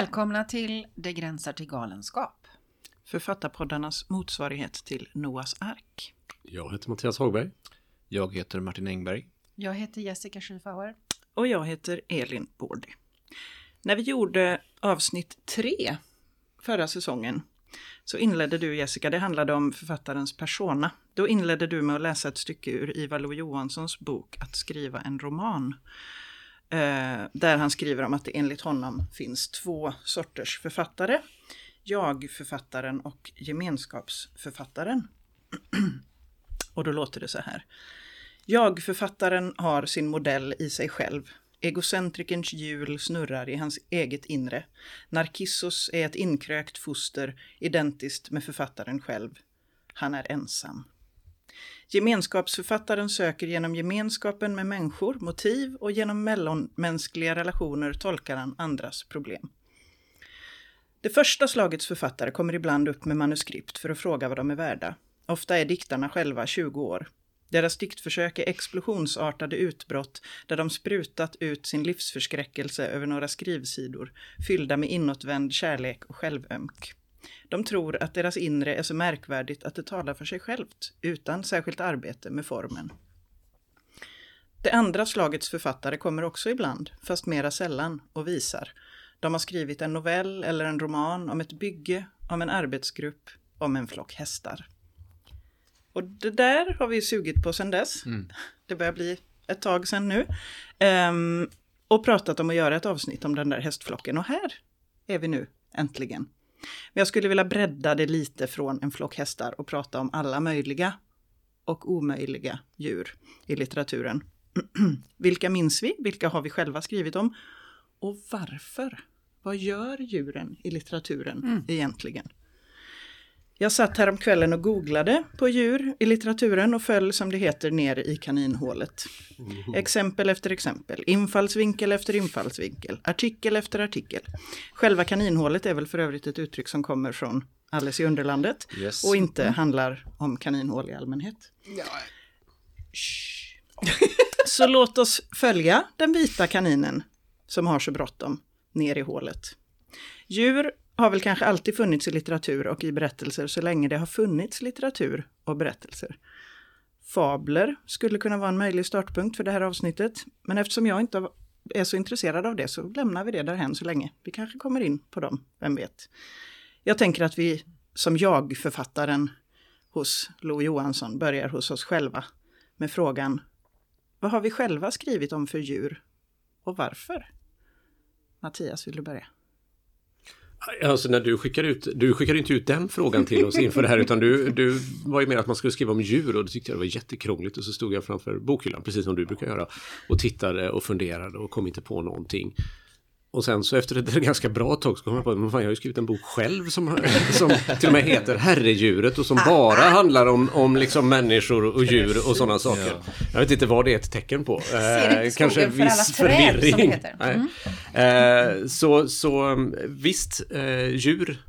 Välkomna till Det gränsar till galenskap. Författarpoddarnas motsvarighet till Noas ark. Jag heter Mattias Hagberg. Jag heter Martin Engberg. Jag heter Jessica Schiefauer. Och jag heter Elin Bordy. När vi gjorde avsnitt tre förra säsongen så inledde du Jessica, det handlade om författarens persona. Då inledde du med att läsa ett stycke ur Ivar Lo-Johanssons bok Att skriva en roman. Eh, där han skriver om att det enligt honom finns två sorters författare. Jag-författaren och gemenskapsförfattaren. och då låter det så här. Jag-författaren har sin modell i sig själv. Egocentrikerns hjul snurrar i hans eget inre. Narcissus är ett inkrökt foster, identiskt med författaren själv. Han är ensam. Gemenskapsförfattaren söker genom gemenskapen med människor motiv och genom mellanmänskliga relationer tolkar han andras problem. Det första slagets författare kommer ibland upp med manuskript för att fråga vad de är värda. Ofta är diktarna själva 20 år. Deras diktförsök är explosionsartade utbrott där de sprutat ut sin livsförskräckelse över några skrivsidor, fyllda med inåtvänd kärlek och självömk. De tror att deras inre är så märkvärdigt att det talar för sig självt, utan särskilt arbete med formen. Det andra slagets författare kommer också ibland, fast mera sällan, och visar. De har skrivit en novell eller en roman om ett bygge, om en arbetsgrupp, om en flock hästar. Och det där har vi sugit på sedan dess. Mm. Det börjar bli ett tag sedan nu. Um, och pratat om att göra ett avsnitt om den där hästflocken. Och här är vi nu, äntligen. Men jag skulle vilja bredda det lite från en flock hästar och prata om alla möjliga och omöjliga djur i litteraturen. Vilka minns vi? Vilka har vi själva skrivit om? Och varför? Vad gör djuren i litteraturen mm. egentligen? Jag satt här om kvällen och googlade på djur i litteraturen och föll som det heter ner i kaninhålet. Exempel efter exempel, infallsvinkel efter infallsvinkel, artikel efter artikel. Själva kaninhålet är väl för övrigt ett uttryck som kommer från Alice i Underlandet yes. och inte mm. handlar om kaninhål i allmänhet. Ja. Så låt oss följa den vita kaninen som har så bråttom ner i hålet. Djur har väl kanske alltid funnits i litteratur och i berättelser så länge det har funnits litteratur och berättelser. Fabler skulle kunna vara en möjlig startpunkt för det här avsnittet, men eftersom jag inte är så intresserad av det så lämnar vi det därhen så länge. Vi kanske kommer in på dem, vem vet. Jag tänker att vi som jag-författaren hos Lo Johansson börjar hos oss själva med frågan Vad har vi själva skrivit om för djur och varför? Mattias, vill du börja? Alltså när du skickar ut, du skickade inte ut den frågan till oss inför det här utan du, du var ju med att man skulle skriva om djur och det tyckte jag var jättekrångligt och så stod jag framför bokhyllan precis som du brukar göra och tittade och funderade och kom inte på någonting. Och sen så efter ett ganska bra tag så kom jag på att jag har ju skrivit en bok själv som, som till och med heter Herredjuret och som bara handlar om, om liksom människor och djur och sådana saker. Ja. Jag vet inte vad det är ett tecken på. Eh, kanske för viss förvirring. Mm. Eh, så, så visst, eh, djur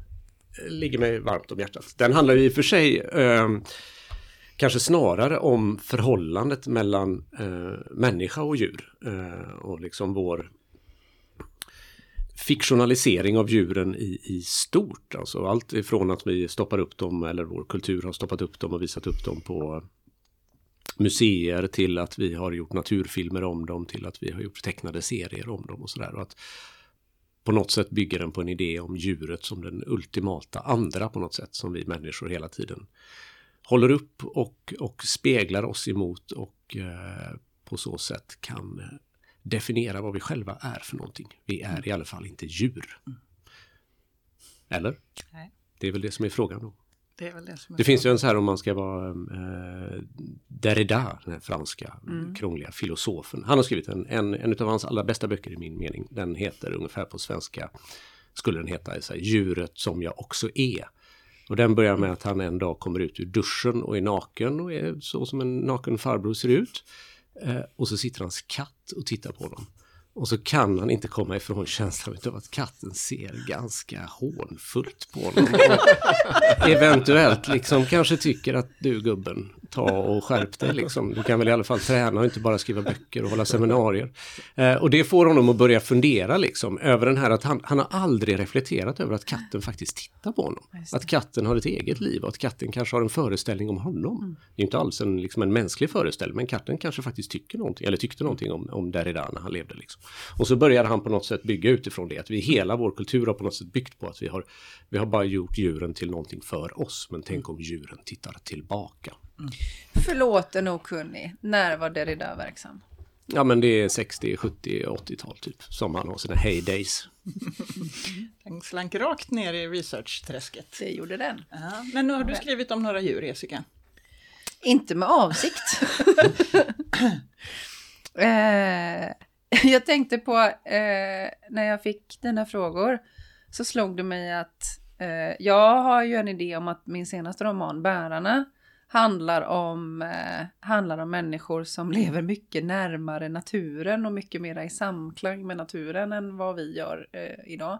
ligger mig varmt om hjärtat. Den handlar ju i och för sig eh, kanske snarare om förhållandet mellan eh, människa och djur. Eh, och liksom vår fiktionalisering av djuren i, i stort. Alltså allt ifrån att vi stoppar upp dem eller vår kultur har stoppat upp dem och visat upp dem på museer till att vi har gjort naturfilmer om dem till att vi har gjort tecknade serier om dem och sådär. att på något sätt bygger den på en idé om djuret som den ultimata andra på något sätt som vi människor hela tiden håller upp och, och speglar oss emot och eh, på så sätt kan definiera vad vi själva är för någonting. Vi är i alla fall inte djur. Eller? Nej. Det är väl det som är frågan då. Det, är väl det, som det finns ju en så här om man ska vara eh, Derrida, den franska mm. krångliga filosofen. Han har skrivit en, en, en av hans allra bästa böcker i min mening. Den heter ungefär på svenska, skulle den heta, så här, Djuret som jag också är. Och den börjar med att han en dag kommer ut ur duschen och är naken och är så som en naken farbror ser ut. Eh, och så sitter hans katt och tittar på honom. Och så kan han inte komma ifrån känslan av att katten ser ganska hånfullt på honom. Eventuellt liksom kanske tycker att du gubben, ta och skärp dig liksom. Du kan väl i alla fall träna och inte bara skriva böcker och hålla seminarier. Eh, och det får honom att börja fundera liksom över den här att han, han har aldrig reflekterat över att katten faktiskt tittar på honom. Att katten har ett eget liv och att katten kanske har en föreställning om honom. Mm. Det är inte alls en, liksom en mänsklig föreställning men katten kanske faktiskt tycker någonting eller tyckte någonting om, om Derrida när han levde. Liksom. Och så börjar han på något sätt bygga utifrån det. Att vi hela vår kultur har på något sätt byggt på att vi har, vi har bara gjort djuren till någonting för oss. Men tänk om djuren tittar tillbaka. Mm. Förlåt en okunnig. När var Derrida verksam? Ja men det är 60, 70, 80-tal typ. Som han har sina heydays. Den slank rakt ner i research-träsket. Det gjorde den. Ja, men nu har du skrivit om några djur, Jessica. Inte med avsikt. eh, jag tänkte på eh, när jag fick dina frågor så slog det mig att eh, jag har ju en idé om att min senaste roman Bärarna handlar om, eh, handlar om människor som lever mycket närmare naturen och mycket mer i samklang med naturen än vad vi gör eh, idag.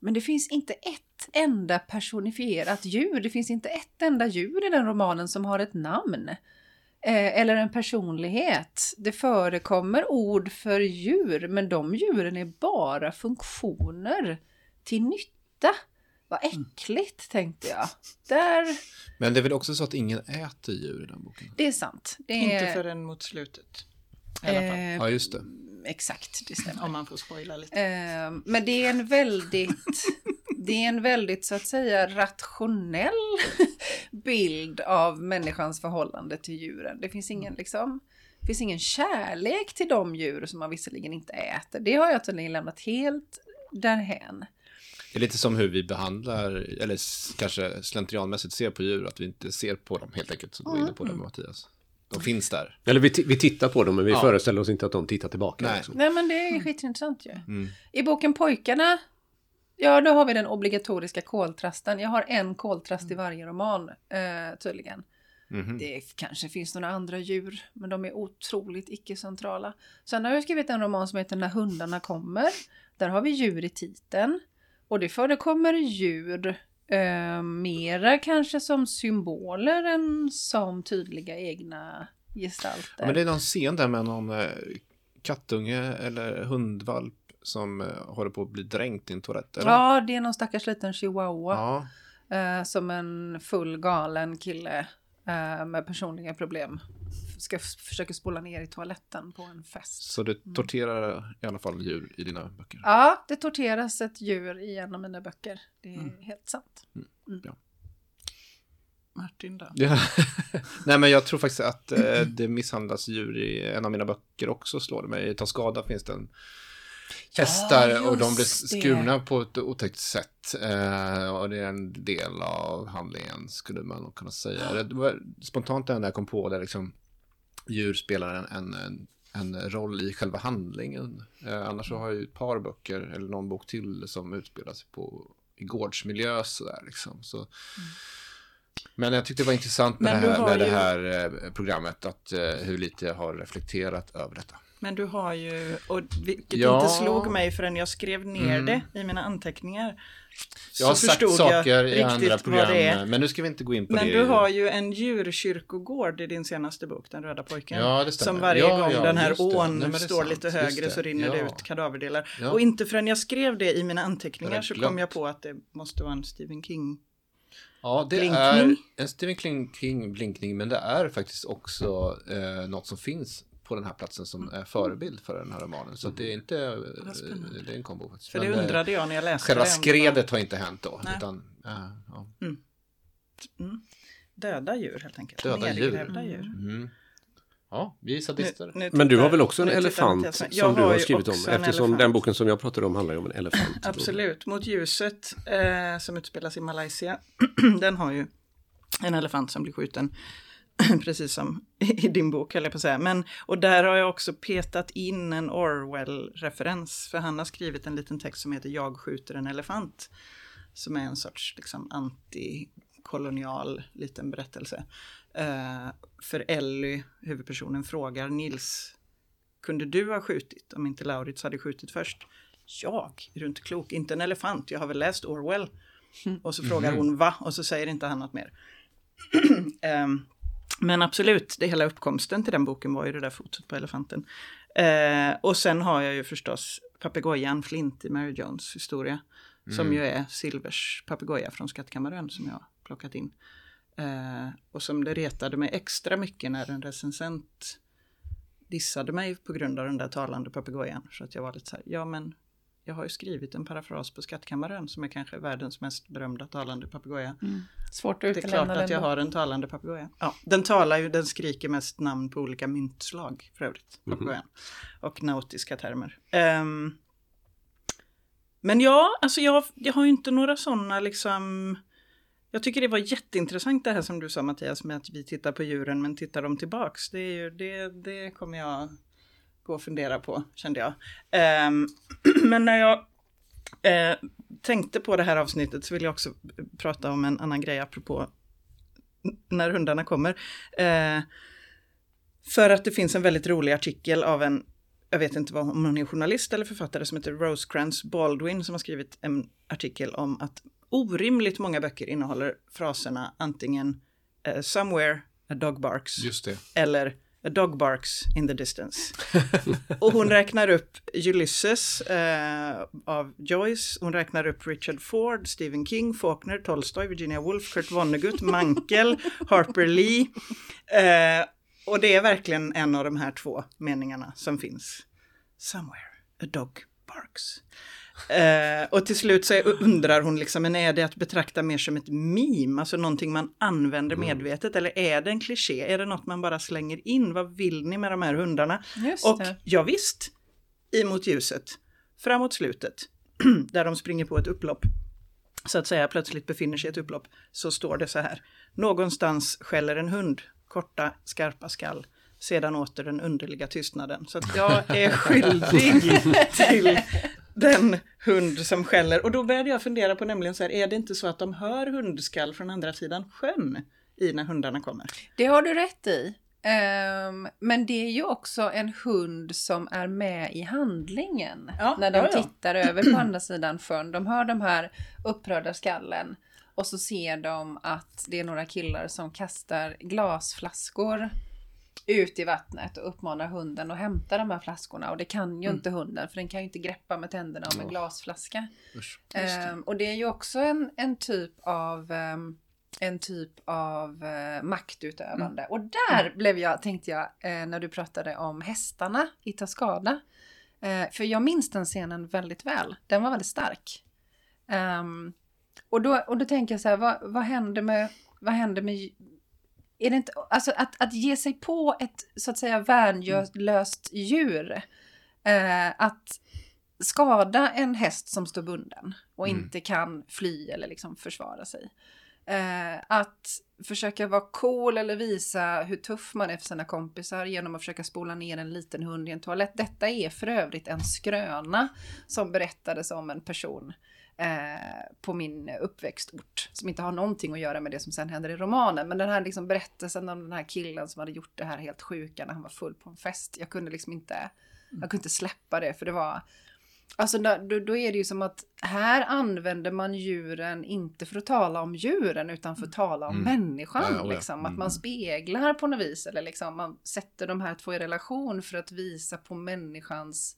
Men det finns inte ett enda personifierat djur. Det finns inte ett enda djur i den romanen som har ett namn. Eh, eller en personlighet. Det förekommer ord för djur, men de djuren är bara funktioner till nytta. Vad mm. äckligt, tänkte jag. Där... Men det är väl också så att ingen äter djur i den boken? Det är sant. Det är... Inte förrän mot slutet. I alla fall. Eh, ja, just det. Exakt, det stämmer. Om man får spoila lite. Eh, men det är en väldigt, det är en väldigt så att säga rationell bild av människans förhållande till djuren. Det finns ingen liksom det finns ingen kärlek till de djur som man visserligen inte äter. Det har jag tydligen lämnat helt därhän. Det är lite som hur vi behandlar, eller kanske slentrianmässigt ser på djur, att vi inte ser på dem helt enkelt. Så du mm. inne på det mm. Mattias. De finns där. Eller vi, vi tittar på dem men vi ja. föreställer oss inte att de tittar tillbaka. Nej, liksom. Nej men det är skitintressant ju. Mm. I boken Pojkarna, ja då har vi den obligatoriska koltrasten. Jag har en koltrast i varje roman eh, tydligen. Mm. Det kanske finns några andra djur, men de är otroligt icke-centrala. Sen har jag skrivit en roman som heter När hundarna kommer. Där har vi djur i titeln. Och det förekommer djur eh, mera kanske som symboler än som tydliga egna gestalter. Ja, men det är någon scen där med någon eh, kattunge eller hundvalp som eh, håller på att bli dränkt i en toalett. Eller? Ja, det är någon stackars liten chihuahua. Ja. Eh, som en full galen kille med personliga problem ska försöka spola ner i toaletten på en fest. Så det mm. torterar mm. i alla fall djur i dina böcker? Ja, det torteras ett djur i en av mina böcker. Det är mm. helt sant. Mm. mm. Ja. Martin då? Ja. Nej men jag tror faktiskt att eh, det misshandlas djur i en av mina böcker också slår det mig. I Ta skada finns det en hästar ja, och de blir skurna det. på ett otäckt sätt. Eh, och det är en del av handlingen skulle man kunna säga. Det var spontant det enda jag kom på det liksom djur spelar en, en, en roll i själva handlingen. Eh, annars så har jag ju ett par böcker, eller någon bok till, som utspelar sig på, i gårdsmiljö sådär liksom. Så, mm. Men jag tyckte det var intressant med, det här, med ju... det här, eh, programmet, att eh, hur lite jag har reflekterat över detta. Men du har ju, och vilket ja. inte slog mig förrän jag skrev ner mm. det i mina anteckningar. Jag har sagt saker i andra program, men nu ska vi inte gå in på men det. Men du har ju en djurkyrkogård i din senaste bok, Den röda pojken. Ja, det stämmer. Som varje ja, gång ja, den här ån Nej, står lite högre så rinner det ut kadaverdelar. Och inte förrän jag skrev det i mina anteckningar så kom jag på att det måste vara en Stephen King Ja, det blinkning. är en Stephen King-blinkning, men det är faktiskt också eh, något som finns på den här platsen som är förebild för den här romanen. Så det är inte, det är en kombo. För det Men, eh, undrade jag när jag läste Själva skredet har inte hänt då. Utan, äh, ja. mm. Mm. Döda djur helt enkelt. Döda djur. djur. Mm. Ja, vi är sadister. Nu, nu Men du har väl också en elefant som du har skrivit om? Eftersom den boken som jag pratade om handlar ju om en elefant. Absolut, Mot ljuset eh, som utspelas i Malaysia. den har ju en elefant som blir skjuten precis som i din bok, höll jag på att säga. Men, och där har jag också petat in en Orwell-referens, för han har skrivit en liten text som heter Jag skjuter en elefant, som är en sorts liksom, antikolonial liten berättelse. Uh, för Ellie, huvudpersonen, frågar Nils, kunde du ha skjutit om inte Laurits hade skjutit först? Jag? Är du inte klok? Inte en elefant, jag har väl läst Orwell. Och så frågar mm. hon va? Och så säger inte han något mer. um, Men absolut, det hela uppkomsten till den boken var ju det där fotot på elefanten. Eh, och sen har jag ju förstås papegojan Flint i Mary Jones historia. Mm. Som ju är Silvers papegoja från Skattkammaren som jag har plockat in. Eh, och som det retade mig extra mycket när en recensent dissade mig på grund av den där talande papegojan. Så att jag var lite så här, ja men jag har ju skrivit en parafras på Skattkammaren som är kanske världens mest berömda talande papegoja. Mm. Svårt att Det är klart att jag har en talande papegoja. Ja, den talar ju, den skriker mest namn på olika myntslag för övrigt, mhm. papegojan. Mm. Och nautiska termer. Um, men ja, alltså jag, jag har ju inte några sådana liksom jag tycker det var jätteintressant det här som du sa Mattias med att vi tittar på djuren men tittar dem tillbaks. Det, är ju, det, det kommer jag gå och fundera på kände jag. Um, men när jag uh, tänkte på det här avsnittet så vill jag också prata om en annan grej apropå när hundarna kommer. Uh, för att det finns en väldigt rolig artikel av en, jag vet inte vad, om hon är journalist eller författare som heter Rosecrans Baldwin som har skrivit en artikel om att orimligt många böcker innehåller fraserna antingen uh, “somewhere a dog barks” eller A dog barks in the distance. och hon räknar upp Ulysses eh, av Joyce, hon räknar upp Richard Ford, Stephen King, Faulkner, Tolstoy, Virginia Woolf, Kurt Vonnegut, Mankel, Harper Lee. Eh, och det är verkligen en av de här två meningarna som finns. Somewhere a dog barks. Eh, och till slut så undrar hon liksom, men är det att betrakta mer som ett meme, alltså någonting man använder mm. medvetet, eller är det en kliché? Är det något man bara slänger in? Vad vill ni med de här hundarna? Just och det. ja, visst, emot ljuset, framåt slutet, där de springer på ett upplopp, så att säga plötsligt befinner sig i ett upplopp, så står det så här. Någonstans skäller en hund, korta, skarpa skall sedan åter den underliga tystnaden. Så att jag är skyldig till den hund som skäller. Och då började jag fundera på nämligen så här, är det inte så att de hör hundskall från andra sidan sjön i när hundarna kommer? Det har du rätt i. Um, men det är ju också en hund som är med i handlingen. Ja, när de ja, ja. tittar över på andra sidan sjön. De hör de här upprörda skallen. Och så ser de att det är några killar som kastar glasflaskor ut i vattnet och uppmanar hunden att hämta de här flaskorna. Och det kan ju mm. inte hunden för den kan ju inte greppa med tänderna om en glasflaska. Usch, um, och det är ju också en, en typ av um, en typ av uh, maktutövande. Mm. Och där mm. blev jag, tänkte jag, uh, när du pratade om hästarna i Ta skada. Uh, för jag minns den scenen väldigt väl. Den var väldigt stark. Um, och, då, och då tänker jag så här, vad, vad händer med vad händer med är det inte, alltså att, att ge sig på ett så att säga värnlöst djur, eh, att skada en häst som står bunden och mm. inte kan fly eller liksom försvara sig. Eh, att försöka vara cool eller visa hur tuff man är för sina kompisar genom att försöka spola ner en liten hund i en toalett. Detta är för övrigt en skröna som berättades om en person Eh, på min uppväxtort. Som inte har någonting att göra med det som sen händer i romanen. Men den här liksom berättelsen om den här killen som hade gjort det här helt sjuka när han var full på en fest. Jag kunde liksom inte, jag kunde inte släppa det för det var Alltså då, då är det ju som att här använder man djuren inte för att tala om djuren utan för att tala om mm. människan. Ja, ja, liksom. Mm. Att man speglar på något vis eller liksom man sätter de här två i relation för att visa på människans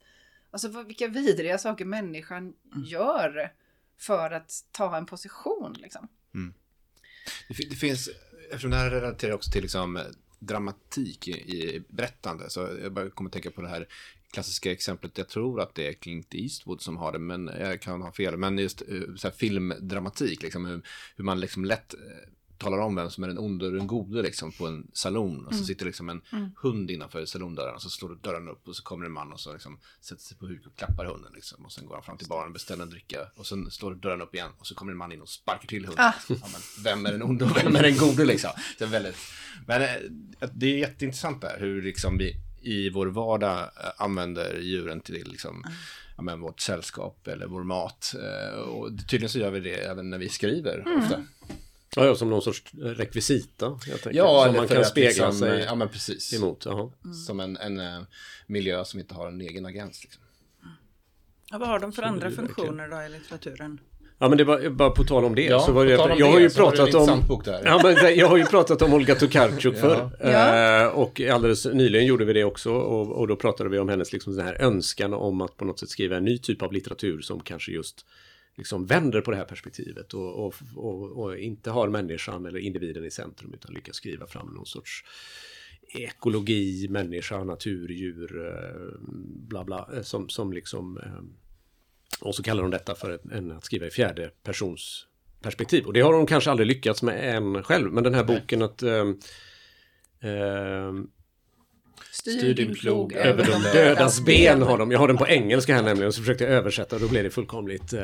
Alltså vilka vidriga saker människan mm. gör för att ta en position. Liksom. Mm. Det, det, finns, eftersom det här relaterar också till liksom, dramatik i, i berättande, så jag bara kommer att tänka på det här klassiska exemplet, jag tror att det är Clint Eastwood som har det, men jag kan ha fel, men just eh, så här, filmdramatik, liksom, hur, hur man liksom lätt eh, talar om vem som är den onde och den gode liksom, på en salon. Och så mm. sitter liksom en mm. hund innanför salondörren och så slår dörren upp och så kommer en man och så liksom, sätter sig på huk och klappar hunden. Liksom. Och sen går han fram till baren och beställer en dricka. Och sen slår dörren upp igen och så kommer en man in och sparkar till hunden. Ah. Ja, men, vem är den onde och vem är den gode liksom? Det är väldigt... Men eh, det är jätteintressant där hur liksom vi i vår vardag eh, använder djuren till liksom, mm. ja, men, vårt sällskap eller vår mat. Eh, och tydligen så gör vi det även när vi skriver mm. ofta. Ja, ja, som någon sorts rekvisita. Jag tänker, ja, som man kan spegla liksom, sig ja, men precis. emot. Mm. Som en, en uh, miljö som inte har en egen agens. Liksom. Ja, vad har de för så andra funktioner då i litteraturen? Ja men det var bara på tal om det. Ja, så var om jag det, har ju pratat om... Ja, men jag har ju pratat om Olga Tokarczuk förr. Ja. Eh, och alldeles nyligen gjorde vi det också. Och, och då pratade vi om hennes liksom, den här önskan om att på något sätt skriva en ny typ av litteratur som kanske just liksom vänder på det här perspektivet och, och, och, och inte har människan eller individen i centrum utan lyckas skriva fram någon sorts ekologi, människa, natur, djur, eh, bla bla, eh, som, som liksom eh, och så kallar de detta för en, att skriva i fjärde persons perspektiv. Och det har de kanske aldrig lyckats med än själv. Men den här boken att eh, eh, Styr din plog över de dödas ben har de. Jag har den på engelska här nämligen så försökte jag översätta och då blev det fullkomligt eh,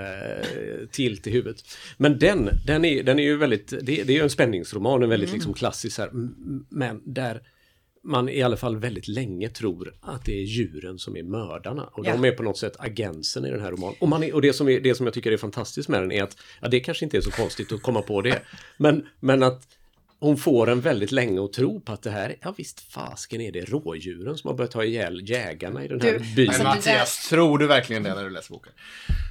tilt i huvudet. Men den, den är, den är ju väldigt, det, det är ju en spänningsroman, en väldigt liksom klassisk här, men där man i alla fall väldigt länge tror att det är djuren som är mördarna. Och Ja. de är på något sätt agensen i den här romanen. Och, man är, och det, som är, det som jag tycker är fantastiskt med den är att, ja det kanske inte är så konstigt att komma på det, men, men att hon får en väldigt länge att tro på att det här, ja visst fasken är det rådjuren som har börjat ta ihjäl jägarna i den här Du, byn. alltså, Men Mattias, tror du verkligen det när du läser boken?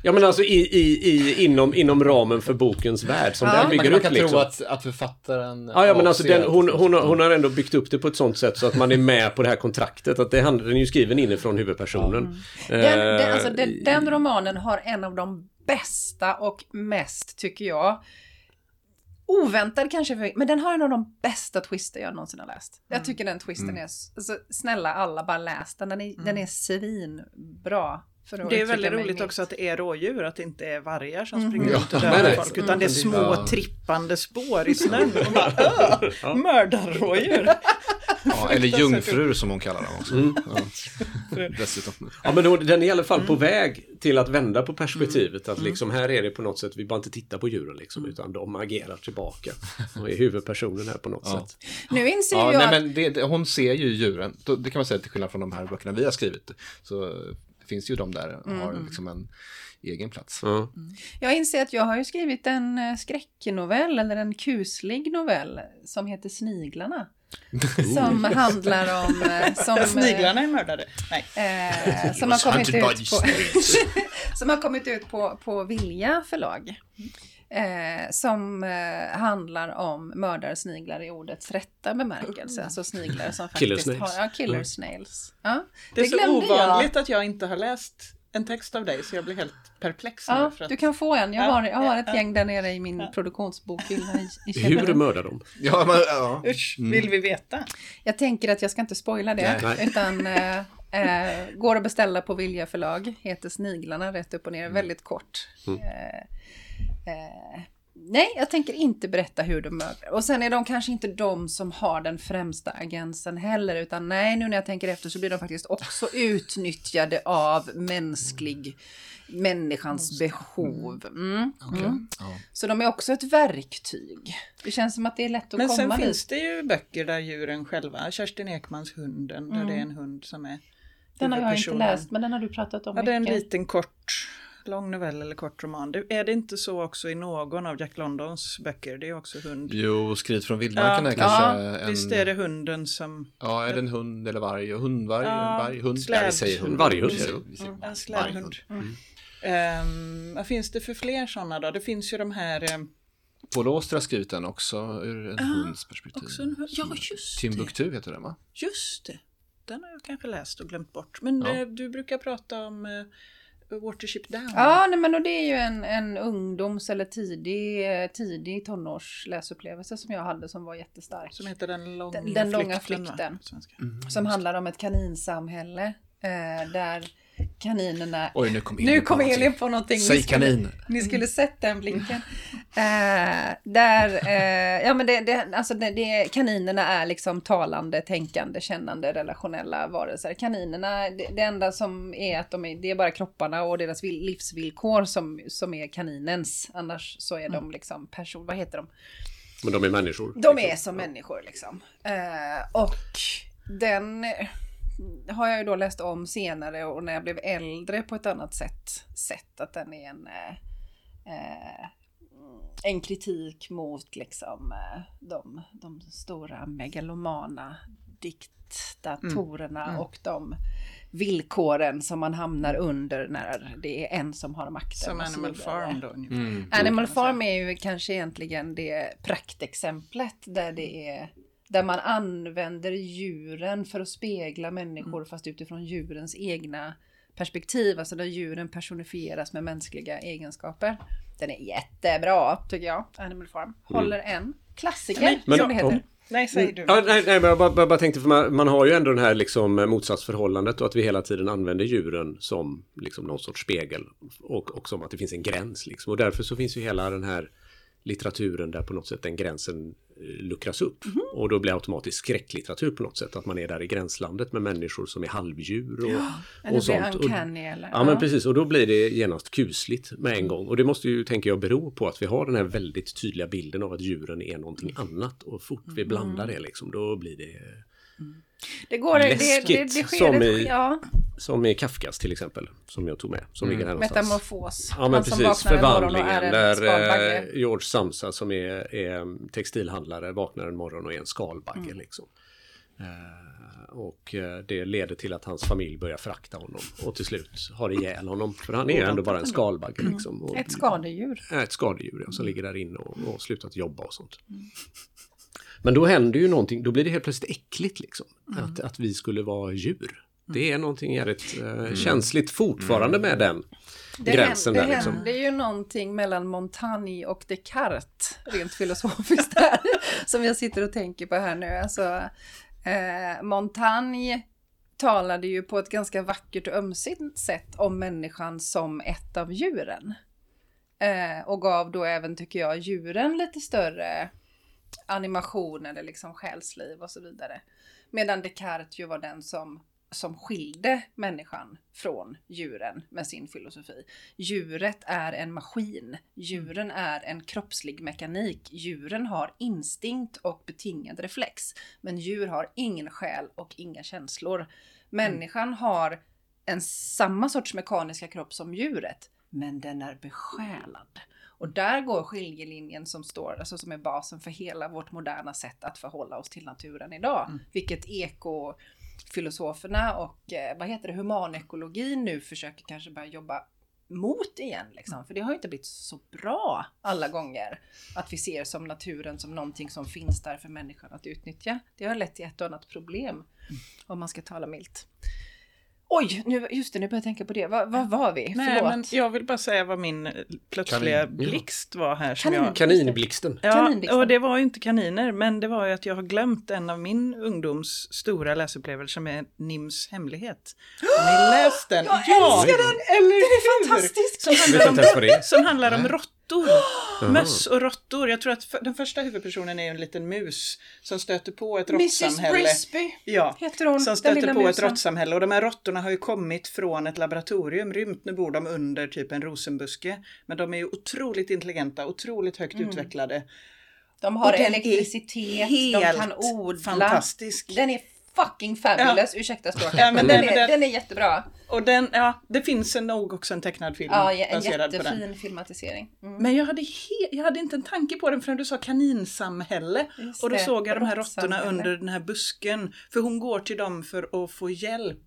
Ja men alltså i, i, i, inom, inom ramen för bokens värld som Ja. den Man bygger Man, upp kan liksom. tro att, att författaren... Ja, ja men alltså den, hon, hon, har- hon har ändå byggt upp det på ett sånt sätt så att man är med på det här kontraktet. Att det handlar, den är ju skriven inifrån huvudpersonen. Den, den, Eh, alltså, den, den romanen har en av de bästa och mest, tycker jag, oväntad kanske, för, men den har en av de bästa twister jag någonsin har läst. Jag tycker den twisten är, s- alltså, snälla alla bara läs den, den är, den är svinbra. Det är väldigt roligt milt. också att det är rådjur, att det inte är vargar som Mhm. springer Ja. runt och dödar folk, utan det är små Ja. trippande spår i snön. Och bara, mördarrådjur! Ja, eller jungfrur som hon kallar dem också. Mm. Ja. Dessutom. Ja men då, den är i alla fall på väg till att vända på perspektivet. Att liksom här är det på något sätt, vi bara inte tittar på djuren liksom, utan de agerar tillbaka. Och är huvudpersonen här på något Ja. sätt. Nu inser Ja, jag nej, att men det, det, hon ser ju djuren. Det kan man säga till skillnad från de här böckerna vi har skrivit. Så finns ju de där och har liksom en egen plats. Ja. Jag inser att jag har ju skrivit en eh, skräcknovell, eller en kuslig novell, som heter Sniglarna. Som handlar om... eh, Som, Sniglarna är mördade. Nej. Eh, som, har kommit ut på, som har kommit ut på, på Vilja förlag. Eh, som eh, handlar om mördarsniglar i ordets rätta bemärkelse. Alltså sniglar som Killer faktiskt snails. har... Ja, killer Mm. snails. Ja, Det är så glömde jag. ovanligt att jag inte har läst en text av dig så jag blir helt perplex nu. Ja, för att... du kan få en. Jag Ja, har, jag har ett gäng där nere i min Ja. produktionsbokhylla i, i Hur källaren. mördar de? Ja, men, ja. Usch, Mm. vill vi veta? Jag tänker att jag ska inte spoila det. Nej. Utan eh, eh, går att beställa på Vilja förlag. Heter Sniglarna rätt upp och ner. Väldigt kort. Mm. Eh, nej, jag tänker inte berätta hur de mördar. Och sen är de kanske inte de som har den främsta agensen heller. Utan nej, nu när jag tänker efter så blir de faktiskt också utnyttjade av mänsklig människans behov. Mm. Mm. Ja. Så de är också ett verktyg. Det känns som att det är lätt att Men sen komma dit. finns det ju böcker där djuren själva, Kerstin Ekmans Hunden, där Mm. det är en hund som är Den har jag inte läst, men den har du pratat om Ja, det är en mycket. liten kort, lång novell eller kort roman. Det, är det inte så också i någon av Jack Londons böcker? Det är också hund. Jo, Skrid från vildmarken är Ja, kanske ja, en... Visst är det hunden som... Ja, är det en hund eller varg? Hundvarg? Ja, varg, hund? släd- Ja, vi säger hund. Varghund, ja. En slädhund. Mm. Ehm, vad finns det för fler sådana då? Det finns ju de här... ehm, Paul Auster har skrivit den också ur en Ah, hunds perspektiv. också en hund. Ja, just det. Timbuktu heter den va? Just det. Den har jag kanske läst och glömt bort. Men Ja. eh, du brukar prata om eh, Watership Down. Ja, nej, men och det är ju en, en ungdoms eller tidig, tidig tonårsläsupplevelse som jag hade som var jättestark. Som heter Den långa Den- den långa flykten. va? flykten. svenska. Som handlar om ett kaninsamhälle eh, där kaninerna... Oj, nu kom Elin Nu på kom någonting. Elin på någonting. Säg Ni skulle- kanin. Ni skulle sett den blicken. Eh, där, eh, ja men det, det, alltså det, det, kaninerna är liksom talande, tänkande, kännande, relationella varelser. Kaninerna, det, det enda som är att de är, det är bara kropparna och deras vill, livsvillkor som, som är kaninens. Annars så är de liksom person, vad heter de? Men de är människor. De är som människor liksom. Eh, och den har jag ju då läst om senare och när jag blev äldre på ett annat sätt sett att den är en, eh, eh, en kritik mot liksom eh, de, de stora megalomana diktatorerna Mm. och de villkoren som man hamnar under när det är en som har makten. Som Animal. Farm då. Mm. Animal Farm är ju kanske egentligen det praktexemplet där det är där man använder djuren för att spegla människor fast utifrån djurens egna perspektiv, alltså där djuren personifieras med mänskliga egenskaper. Den är jättebra tycker jag, Animal Farm. Håller en klassiker men- som det heter. Nej, säg du. Ja, nej, nej, men jag bara, bara, bara tänkte, för man, man har ju ändå det här liksom motsatsförhållandet och att vi hela tiden använder djuren som liksom någon sorts spegel och, och som att det finns en gräns. Liksom. Och därför så finns ju hela den här litteraturen där på något sätt den gränsen eh, luckras upp. Och då blir automatiskt skräcklitteratur på något sätt. Att man är där i gränslandet med människor som är halvdjur och, Eller och sånt. Och, uncanny eller? Ja men precis och då blir det genast kusligt med en gång. Och det måste ju, tänker jag, bero på att vi har den här väldigt tydliga bilden av att djuren är någonting annat. Och fort vi blandar det liksom, då blir det Det går, det, det, det, Läskigt, det sker som i- ja, som i Kafkas till exempel. Som jag tog med. Som ligger här någonstans. metamorfos. Ja men Han precis, och förvandlingen är en där eh, George Samsa som är, är textilhandlare vaknar en morgon och är en skalbagge Mm. liksom. Eh, och eh, det leder till att hans familj börjar frakta honom och till slut har ihjäl honom. För han är ändå bara en skalbagge liksom. Och, Mm. Ett skadedjur. ett skadedjur ja, som ligger där inne och, och slutat jobba och sånt. Men då händer ju någonting, då blir det helt plötsligt äckligt liksom. Att, att vi skulle vara djur. Det är någonting jävligt eh, känsligt fortfarande med den Det, gränsen händer, där det liksom. händer ju någonting mellan Montaigne och Descartes, rent filosofiskt här, som jag sitter och tänker på här nu. Alltså, eh, Montaigne talade ju på ett ganska vackert och ömsint sätt om människan som ett av djuren. Eh, och gav då även, tycker jag, djuren lite större animation eller liksom själsliv och så vidare. Medan Descartes ju var den som, som skilde människan från djuren med sin filosofi. Djuret är en maskin. Djuren är en kroppslig mekanik. Djuren har instinkt och betingad reflex. Men djur har ingen själ och inga känslor. Människan har en samma sorts mekaniska kropp som djuret, men den är besjälad. Och där går skiljelinjen som står, alltså som är basen för hela vårt moderna sätt att förhålla oss till naturen idag. Vilket ekofilosoferna och eh, vad heter det, humanekologin nu försöker kanske börja jobba mot igen. Liksom. För det har ju inte blivit så bra alla gånger. Att vi ser som naturen som någonting som finns där för människan att utnyttja. Det har lett till ett och annat problem. Om man ska tala milt. Oj, nu, just det, nu börjar jag tänka på det. Vad vad var vi? Nej, Förlåt. men jag vill bara säga vad min eh, plötsliga Kanin, ja. blixt var här. Som Kanin. jag, Kaninblixten. ja, Kaninblixten. och det var ju inte kaniner, men det var ju att jag har glömt en av min ungdoms stora läsupplevelser som är Nims hemlighet. Har ni läst den? Jag älskar den! Eller Den är hur? fantastisk! Som handlar om som handlar om råttor. Jaha. Möss och råttor. Jag tror att för, den första huvudpersonen är en liten mus som stöter på ett Mrs råttsamhälle. Brisby Ja, heter hon, som stöter på ett musen. råttsamhälle. Och de här råttorna har ju kommit från ett laboratorium, rymt. Nu bor de under typ en rosenbuske. Men de är ju otroligt intelligenta, otroligt högt Mm. utvecklade. De har elektricitet, de kan odla. fantastisk. Den är fucking fabulous, ursäkta språket. Ja, men den- är, den- den är jättebra. Och den, ja, det finns en nog också en tecknad film Ja, en på den. jättefin filmatisering. Mm. Men jag hade, he- jag hade inte en tanke på den förrän du sa kaninsamhälle. Just och då det, såg jag de här råttorna under den här busken. För hon går till dem för att få hjälp.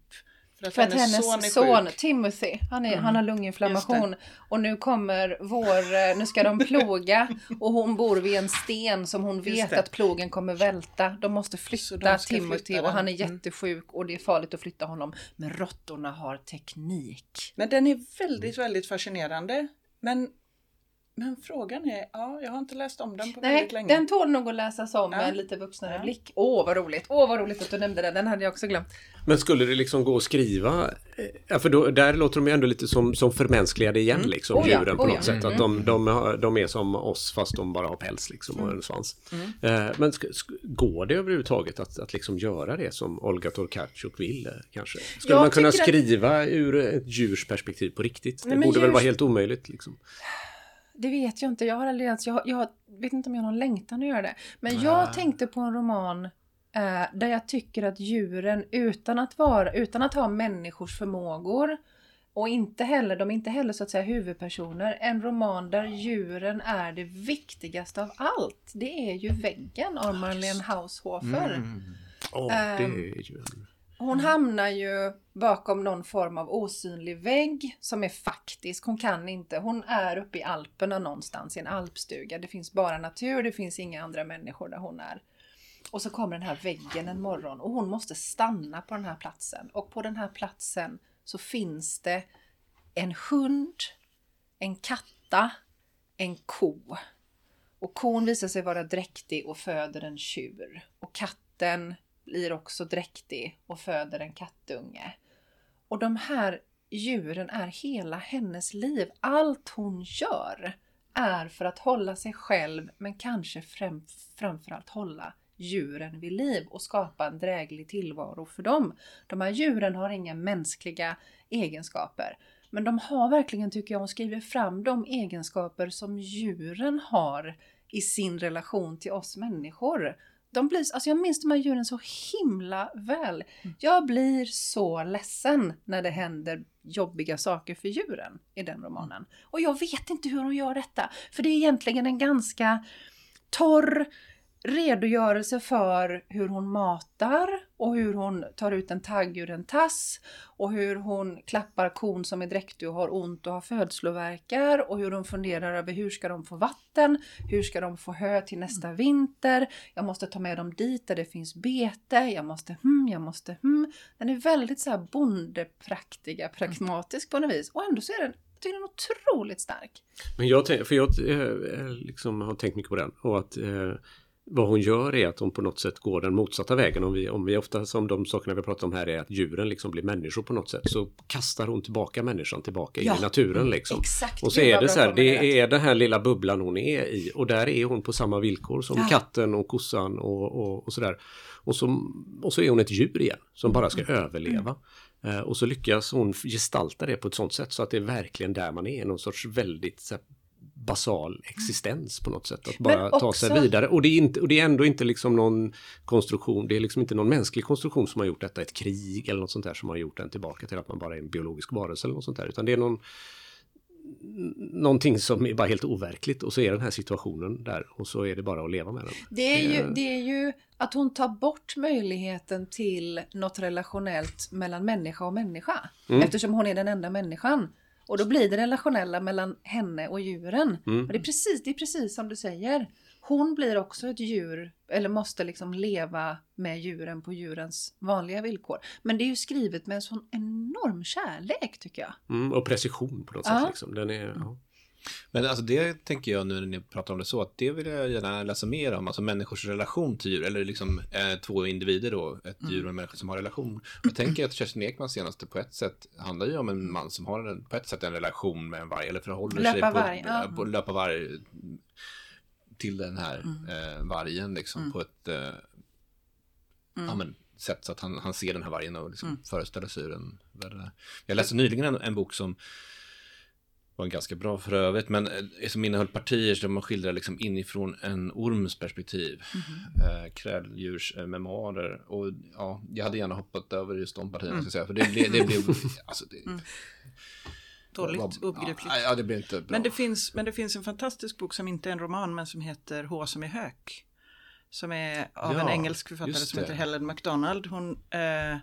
För att, För att hennes, son son. Timothy, han, är, Mm. han har Just lunginflammation. Och nu kommer vår, eh, nu ska de ploga och hon bor vid en sten som hon vet att plogen kommer välta. De måste flytta de Timothy flytta och han är. Mm. jättesjuk och det är farligt att flytta honom. Men råttorna har teknik. Men den är väldigt, väldigt fascinerande. Men, men frågan är, ja, jag har inte läst om den på Nej, väldigt länge. den tål nog att läsas om Ja. med lite vuxnare Ja. blick. Åh, vad roligt! Åh, vad roligt att du nämnde den. Den hade jag också glömt. Men skulle det liksom gå att skriva, eh, ja, för då, där låter de ju ändå lite som, som förmänskligade igen liksom, Oh ja, djuren på oh något ja. sätt. Att de, de, har- de är som oss fast de bara har päls liksom och en svans. Eh, men går det överhuvudtaget att, att liksom göra det som Olga Tokarczuk vill eh, kanske? Skulle Jag man kunna tycker att- skriva ur ett djurs perspektiv på riktigt? Det Nej, borde väl djurs- vara helt omöjligt liksom. Det vet jag inte. Jag har aldrig ens, jag, jag vet inte om jag har någon längtan att göra det. Men jag tänkte på en roman eh, där jag tycker att djuren utan att vara, utan att ha människors förmågor och inte heller, de är inte heller så att säga huvudpersoner. En roman där djuren är det viktigaste av allt. Det är ju Väggen av Marlene Haushofer. Åh, det Ehm, är ju. Hon hamnar ju bakom någon form av osynlig vägg som är faktisk. Hon kan inte, hon är uppe i Alperna någonstans i en alpstuga. Det finns bara natur, det finns inga andra människor där hon är. Och så kommer den här väggen en morgon och hon måste stanna på den här platsen. Och på den här platsen så finns det en hund, en katta, en ko. Och kon visar sig vara dräktig och föder en tjur. Och katten blir också dräktig och föder en kattunge. Och de här djuren är hela hennes liv. Allt hon gör är för att hålla sig själv men kanske främ, framförallt hålla djuren vid liv och skapa en dräglig tillvaro för dem. De här djuren har inga mänskliga egenskaper. Men de har verkligen, tycker jag, hon skriver fram de egenskaper som djuren har i sin relation till oss människor. De blir, alltså jag minns de här djuren så himla väl. Jag blir så ledsen när det händer jobbiga saker för djuren i den romanen. Och jag vet inte hur hon gör detta. För det är egentligen en ganska torr redogörelse för hur hon matar och hur hon tar ut en tagg ur en tass och hur hon klappar kon som är dräktig och har ont och har födslovärkar och hur hon funderar över hur ska de få vatten, hur ska de få hö till nästa vinter, jag måste ta med dem dit där det finns bete, jag måste hm, jag måste hm. Den är väldigt så här bondepraktiga, pragmatisk på något vis och ändå så är den tycker den är otroligt stark. Men jag, för jag eh, liksom har tänkt mycket på den och att eh, vad hon gör är att hon på något sätt går den motsatta vägen. Om vi, om vi ofta som de sakerna vi pratar om här är att djuren liksom blir människor på något sätt så kastar hon tillbaka människan tillbaka Ja. in i naturen liksom. Exakt. Och så är det så här, det är den här lilla bubblan hon är i och där är hon på samma villkor som Ja. katten och kossan och, och, och sådär. Och så, och så är hon ett djur igen som bara ska Mm. överleva. Eh, och så lyckas hon gestalta det på ett sånt sätt så att det är verkligen där man är, någon sorts väldigt basal existens på något sätt. Att bara ta sig också- vidare. Och det, är inte, och det är ändå inte liksom någon konstruktion, det är liksom inte någon mänsklig konstruktion som har gjort detta, ett krig eller något sånt där som har gjort den tillbaka till att man bara är en biologisk varelse eller något sånt där. Utan det är någon någonting som är bara helt overkligt och så är den här situationen där och så är det bara att leva med den. Det är, ju, Eh. det är ju att hon tar bort möjligheten till något relationellt mellan människa och människa. Mm. Eftersom hon är den enda människan. Och då blir det relationella mellan henne och djuren. Mm. Och det, är precis, det är precis som du säger. Hon blir också ett djur, eller måste liksom leva med djuren på djurens vanliga villkor. Men det är ju skrivet med en sån enorm kärlek tycker jag. Mm, och precision på något Ja. sätt. Liksom. Den är, ja. Men alltså det tänker jag nu när ni pratar om det så, att det vill jag gärna läsa mer om, alltså människors relation till djur, eller liksom eh, två individer då, ett djur och en människa som har relation. Jag tänker att Kerstin Ekmans senaste på ett sätt handlar ju om en man som har en, på ett sätt en relation med en varg, eller förhåller sig Löpa på, varg, ja. på löpa varg till den här eh, vargen liksom på ett eh, ja, men, sätt så att han, han ser den här vargen och liksom föreställer sig hur den. Jag läste nyligen en, en bok som var ganska bra för övrigt, men eh, som innehöll partier där man skildrar liksom inifrån en orms perspektiv. Kräldjurs eh, memoarer. Och ja, jag hade gärna hoppat över just de partierna, ska jag säga. För det, blev- det blev... Alltså, det, Dåligt, var- obegripligt. Ja, det blev inte bra. Men det, finns, men det finns en fantastisk bok som inte är en roman men som heter H som är hök. Som är av en Ja, engelsk författare som det. heter Helen MacDonald. Hon, eh,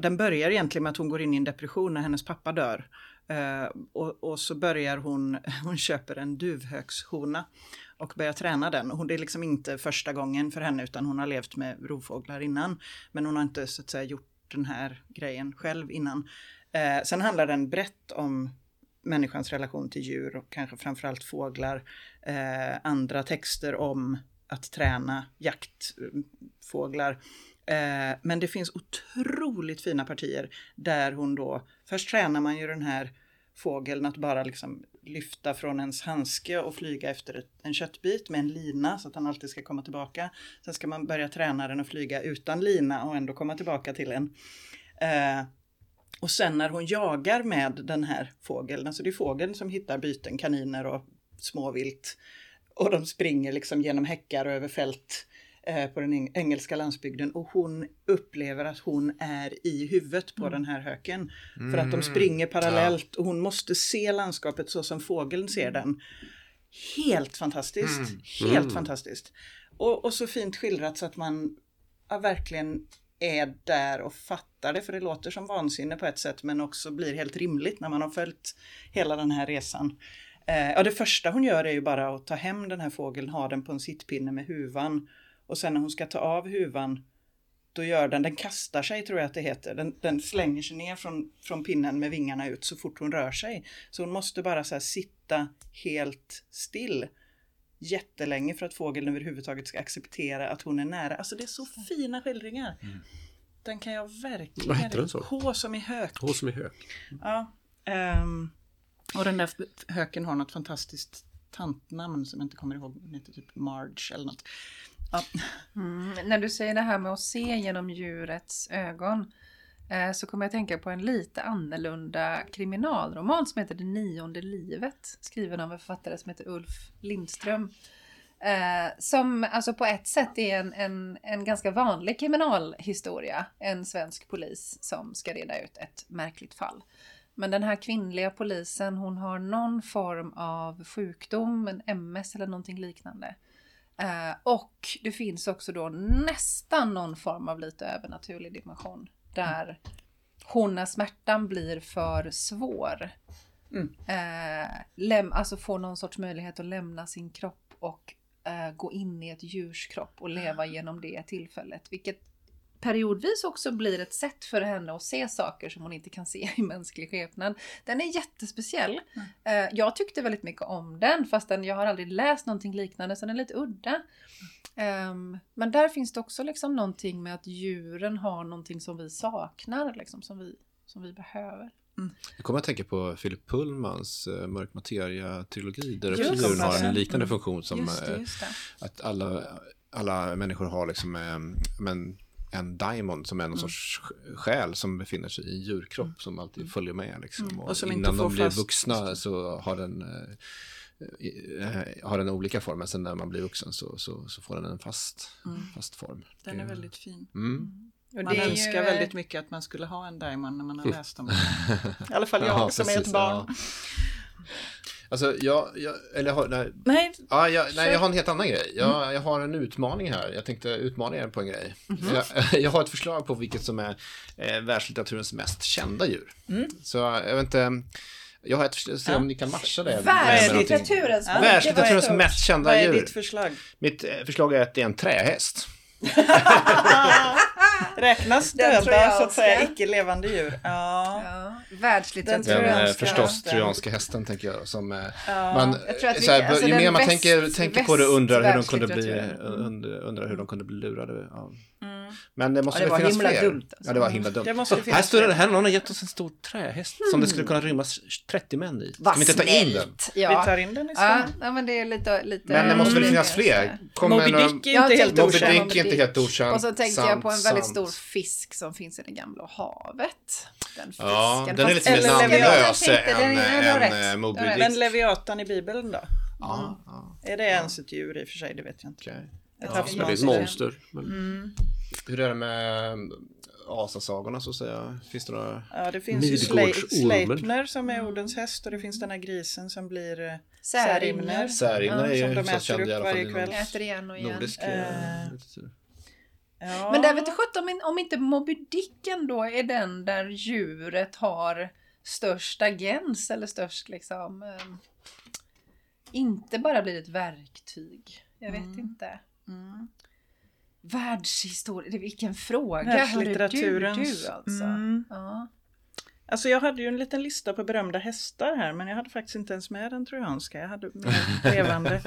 den börjar egentligen med att hon går in i en depression när hennes pappa dör. Eh, och, och så börjar hon, hon köper en duvhökshona och börjar träna den. Och det är liksom inte första gången för henne utan hon har levt med rovfåglar innan. Men hon har inte så att säga gjort den här grejen själv innan. Eh, sen handlar den brett om människans relation till djur och kanske framförallt fåglar. Eh, andra texter om att träna jaktfåglar. Eh, men det finns otroligt fina partier där hon då, först tränar man ju den här fågeln att bara liksom lyfta från ens handske och flyga efter ett, en köttbit med en lina så att han alltid ska komma tillbaka. Sen ska man börja träna den att flyga utan lina och ändå komma tillbaka till en. Eh, och sen när hon jagar med den här fågeln, alltså det är fågeln som hittar byten, kaniner och småvilt. Och de springer liksom genom häckar och över fält eh, på den eng- engelska landsbygden. Och hon upplever att hon är i huvudet på den här höken. För att de springer parallellt och hon måste se landskapet så som fågeln ser den. Helt fantastiskt. Helt Mm. fantastiskt. Och, och så fint skildrat så att man ja, verkligen är där och fattar det. För det låter som vansinne på ett sätt men också blir helt rimligt när man har följt hela den här resan. Eh, ja, det första hon gör är ju bara att ta hem den här fågeln, ha den på en sittpinne med huvan. Och sen när hon ska ta av huvan då gör den, den kastar sig tror jag att det heter, den, den slänger sig ner från, från pinnen med vingarna ut så fort hon rör sig. Så hon måste bara så sitta helt still jättelänge för att fågeln överhuvudtaget ska acceptera att hon är nära. Alltså det är så fina skildringar. Mm. Den kan jag verkligen... Vad heter den så? H som i hök. H som i hök. Ja. Um, och den där höken har något fantastiskt tantnamn som jag inte kommer ihåg. Den heter typ Marge eller något. Ja. Mm, när du säger det här med att se genom djurets ögon eh, så kommer jag tänka på en lite annorlunda kriminalroman som heter Det nionde livet. Skriven av en författare som heter Ulf Lindström. Eh, som alltså på ett sätt är en, en, en ganska vanlig kriminalhistoria. En svensk polis som ska reda ut ett märkligt fall. Men den här kvinnliga polisen hon har någon form av sjukdom, en MS eller någonting liknande. Eh, och det finns också då nästan någon form av lite övernaturlig dimension. Där hon när smärtan blir för svår. Mm. Eh, läm, alltså får någon sorts möjlighet att lämna sin kropp och eh, gå in i ett djurs kropp och leva genom det tillfället. Vilket periodvis också blir ett sätt för henne att se saker som hon inte kan se i mänsklig skepnad. Den är jättespeciell. Mm. Jag tyckte väldigt mycket om den fastän jag har aldrig läst någonting liknande så den är lite udda. Um, men där finns det också liksom någonting med att djuren har någonting som vi saknar, liksom, som, vi, som vi behöver. Mm. Jag kommer att tänka på Philip Pullmans uh, Mörk materia-trilogi där djuren har en liknande mm. funktion som just det, just det. Uh, att alla, alla människor har liksom, uh, men, en diamond som är någon mm. sorts själ som befinner sig i en djurkropp mm. som alltid följer med. Liksom. Mm. Och, och innan de blir vuxna så har den, eh, eh, har den olika former. Sen när man blir vuxen så, så, så får den en fast, mm. fast form. Den är väldigt fin. Mm. Man önskar ju... väldigt mycket att man skulle ha en diamond när man har läst om den. I alla fall jag ja, som precis, är ett barn. Ja. Alltså, jag, jag eller har, nej. Nej, ja, jag, nej, jag har en helt annan grej. Jag, mm. jag har en utmaning här. Jag tänkte utmana er på en grej. Mm jag, jag, har ett förslag på vilket som är eh, världslitteraturens mest kända djur. Mm. Så jag vet inte. Jag har ett förslag, se om ni kan matcha det. Världslitteraturens, ja, världslitteraturens mest kända djur. Vad är ditt förslag? Mitt eh, förslag är att det är en trähäst. Räknas döda så att säga icke-levande djur? Ja. Ja. Världslitteratur. Den eh, förstås trojanska hästen tänker jag. Som, eh, ja. man, så här, alltså, ju mer man tänker, tänker på det undrar hur de kunde bli, undrar, undrar hur de kunde bli lurade av. Mm. Men det måste ja, det finnas fler. Dumt, alltså. Ja, det var himla dumt. Det måste här står det, här någon har gett oss en stor trähäst mm. som det skulle kunna rymmas 30 män i. Vi inte ta in den? Ja. Vi tar in den i ja, ja, men det är lite, lite... Men det måste väl finnas fler? Moby Dick är inte helt okänd. Moby Dick är inte helt okänd. Och så tänkte jag på en väldigt stor fisk som finns i det gamla havet. Den fisken. Ja, den är lite mer namnlös än, än Moby Dick. Men Leviatan i Bibeln då? Ja. Är det ens ett djur i och för sig? Det vet jag inte. Ett ja, det är ett monster. Men... Mm. Hur är det med asasagorna så att säga? Finns det några? Ja, det finns ju Sleipner som är Odens häst och det finns den här grisen som blir eh, Särimner. Särimner är ju så känd i alla fall inom Äter igen och igen. nordisk uh, ja. Men där vet sjutton om, om inte Moby Dick ändå är den där djuret har störst agens eller störst liksom um, inte bara blir ett verktyg. Jag vet mm. inte. Mm. Världshistoria, vilken fråga. Världlitteraturens. Du, du alltså. Mm. Ja. Alltså jag hade ju en liten lista på berömda hästar här men jag hade faktiskt inte ens med den trojanska. Jag hade mer levande.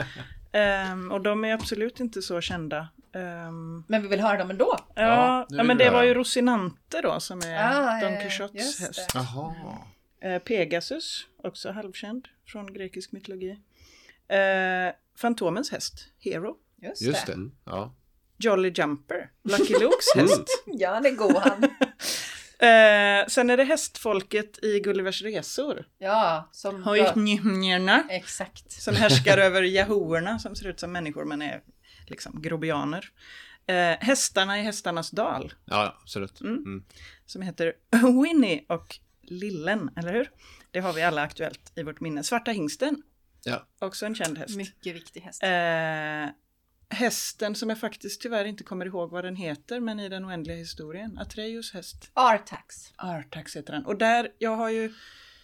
um, och de är absolut inte så kända. Um, men vi vill höra dem ändå. Ja, ja, ja men det var ju Rosinante då som är ah, Don Quijotes häst. Uh, Pegasus, också halvkänd från grekisk mytologi. Uh, Fantomens häst, Hero. Just, Just det. det. Ja. Jolly Jumper, Lucky Lukes häst. ja, det går han. eh, sen är det hästfolket i Gullivers resor. Ja, som... Hojnjärna. Exakt. Som härskar över jahoerna som ser ut som människor men är liksom grobianer. Eh, hästarna i Hästarnas dal. Ja, absolut. Mm. Mm. Som heter Winnie och Lillen, eller hur? Det har vi alla aktuellt i vårt minne. Svarta hingsten. Ja. Också en känd häst. Mycket viktig häst. Eh, hästen som jag faktiskt tyvärr inte kommer ihåg vad den heter, men i den oändliga historien. Atreus häst. Artax. Artax heter den. Och där, jag har ju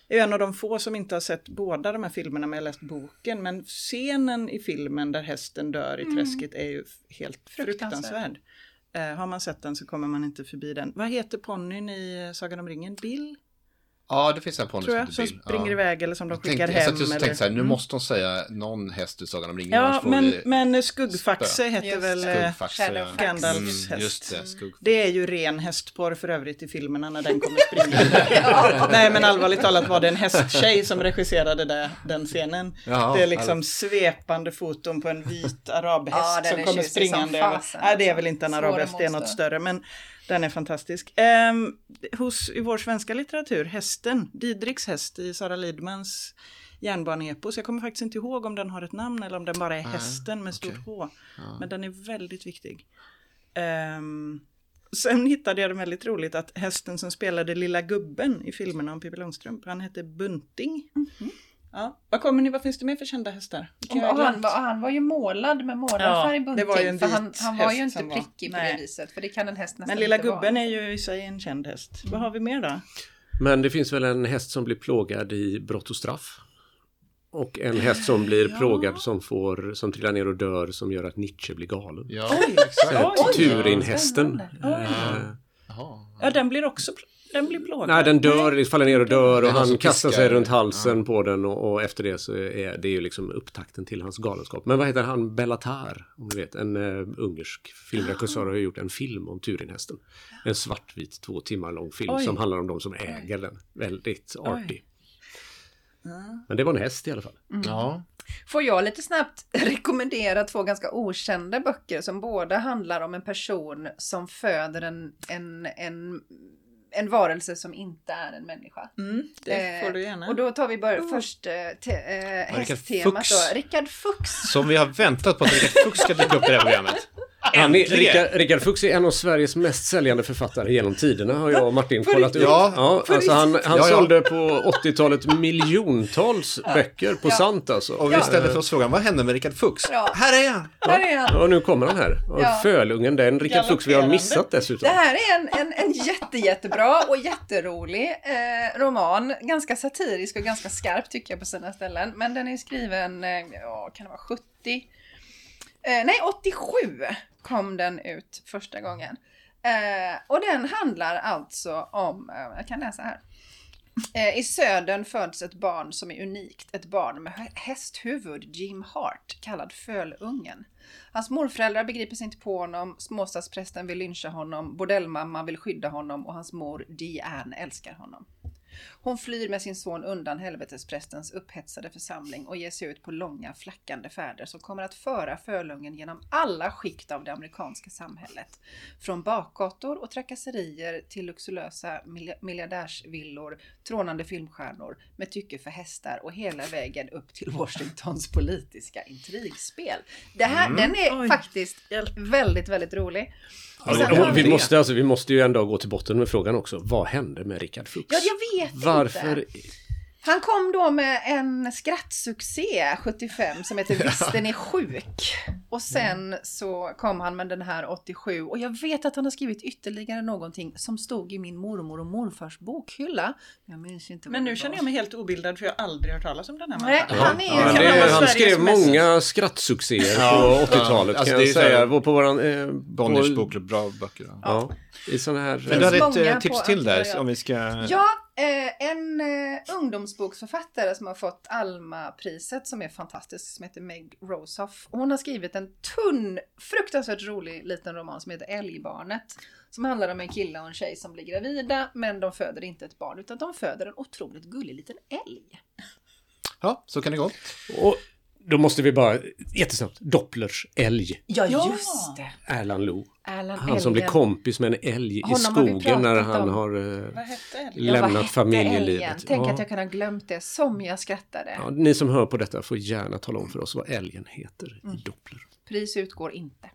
är en av de få som inte har sett båda de här filmerna men jag har läst boken. Men scenen i filmen där hästen dör i träsket är ju helt Fruktansvärd. fruktansvärd. Eh, har man sett den så kommer man inte förbi den. Vad heter ponnyn i eh, Sagan om ringen? Bill? Ja, det finns en ponny som jag. heter Som Bill. springer ja. iväg eller som de Jag skickar tänkte, jag hem. satt just och eller... tänkte så här, nu Mm. måste de säga någon häst i Sagan om ringen. Ja, men, vi men Skuggfaxe heter Just väl... eh, Skuggfax. Shadowfax. Gandalfs Mm, häst. Just det, skugg. Det är ju ren hästporr för övrigt i filmerna när den kommer springande. Nej men allvarligt talat var det en hästtjej som regisserade det, den scenen. Jaha, det är liksom alltså. svepande foton på en vit arabhäst Ja, som kommer springande som över. fasen, Nej det är alltså. väl inte en arabhäst, det är något större men den är fantastisk. Ehm, hos, I vår svenska litteratur, Hästen, Didriks häst i Sara Lidmans järnbaneepos. Jag kommer faktiskt inte ihåg om den har ett namn eller om den bara är Hästen med stort. H. Ja. Men den är väldigt viktig. Ehm, sen hittade jag det väldigt roligt att hästen som spelade lilla gubben i filmerna om Pippi Långstrump, han hette Bunting. Ja. Vad kommer ni, vad finns det mer för kända hästar? Och han, var, han var ju målad med målarfärg Ja, bunting. det var ju en för han, han var ju inte som var- prickig på Nej. det viset. För det kan en häst nästan Men lilla inte gubben vara. är ju i sig en känd häst. Vad har vi mer då? Men det finns väl en häst som blir plågad i brott och straff. Och en häst som blir Ja. plågad som, får, som trillar ner och dör som gör att Nietzsche blir galen. Ja, oj. Turinhästen. Eh. Ja, den blir också den blir plågad. nej, den dör, det faller ner och dör och han kastar piskar. sig runt halsen Ja. på den och, och efter det så är det ju liksom upptakten till hans galenskap. Men vad heter han? Bellatar, om du vet. En uh, ungersk filmregissör har ju gjort en film om Turinhästen. En svartvit, två timmar lång film Oj. som handlar om de som äger den. Väldigt arty. Ja. Men det var en häst i alla fall. Ja. Får jag lite snabbt rekommendera två ganska okända böcker som båda handlar om en person som föder en, en, en, en varelse som inte är en människa. Mm, det Eh, får du gärna. Och då tar vi bara Oh. först eh, te, eh, Rickard hästtemat Fuchs. då. Rickard Fuchs. Som vi har väntat på att Rickard Fuchs ska dyka upp i det här programmet. Han är! Rickard, Rickard Fuchs är en av Sveriges mest säljande författare genom tiderna har jag och Martin kollat upp. Ja, Ja, alltså han, han Ja, ja. sålde på 80-talet miljontals böcker på Ja. sant alltså. Och vi ställer för oss frågan, vad hände med Rickard Fuchs? Ja. Här är han! Där är han. Och nu kommer han här. Och Ja. Fölungen, den Rickard Fuchs vi har missat dessutom. Det här är en, en, en jätte, jättebra och jätterolig eh, roman. Ganska satirisk och ganska skarp tycker jag på sina ställen. Men den är skriven, eh, kan det vara 70? Eh, nej, 87 kom den ut första gången. Eh, och den handlar alltså om, eh, jag kan läsa här. Eh, I södern föds ett barn som är unikt. Ett barn med hästhuvud, Jim Hart, kallad Fölungen. Hans morföräldrar begriper sig inte på honom, småstadsprästen vill lyncha honom, bordellmamman vill skydda honom och hans mor Diane älskar honom. Hon flyr med sin son undan helvetesprästens upphetsade församling och ger sig ut på långa flackande färder som kommer att föra Fölungen genom alla skikt av det amerikanska samhället. Från bakgator och trakasserier till luxuösa mil- miljardärsvillor, trånande filmstjärnor med tycke för hästar och hela vägen upp till Washingtons politiska intrigspel. Det här, Den är Oj. faktiskt väldigt, väldigt rolig. Har vi, vi- måste, alltså, vi måste ju ändå gå till botten med frågan också. Vad hände med Rickard Fuchs? Ja, jag vet Varför? inte. Han kom då med en skrattsuccé 75 som heter Visst den är sjuk. Och sen så kom han med den här 87 och jag vet att han har skrivit ytterligare någonting som stod i min mormor och morfars bokhylla. Jag minns inte Men nu känner jag mig helt obildad för jag har aldrig hört talas om den här Nej, människan. han är Ja, ju... vara han skrev mest- många skrattsuccéer Ja, på 80-talet ja, alltså kan jag är så här- säga. På, våran... Eh, Bonniers bokklubb, bra böcker. Ja. Ja, i sådana här... Men du hade ett eh, tips på till där, om vi ska... Ja, eh, en eh, ungdomsboksförfattare som har fått Alma-priset som är fantastisk, som heter Meg Rosoff. Hon har skrivit en tunn, fruktansvärt rolig liten roman som heter Älgbarnet. Som handlar om en kille och en tjej som blir gravida, men de föder inte ett barn, utan de föder en otroligt gullig liten älg. Ja, så kan det gå. Och då måste vi bara, jättesnabbt, Dopplers älg. Ja, just det! Erland Lo. Alan Han som blir kompis med en älg i Honom vi skogen när han om. har eh, Vad hette älgen? Ja, vad lämnat hette familjelivet. älgen? Tänk Ja. att jag kunde ha glömt det, som jag skrattade. Ja, ni som hör på detta får gärna tala om för oss vad älgen heter Mm. i Doppler. Pris utgår inte.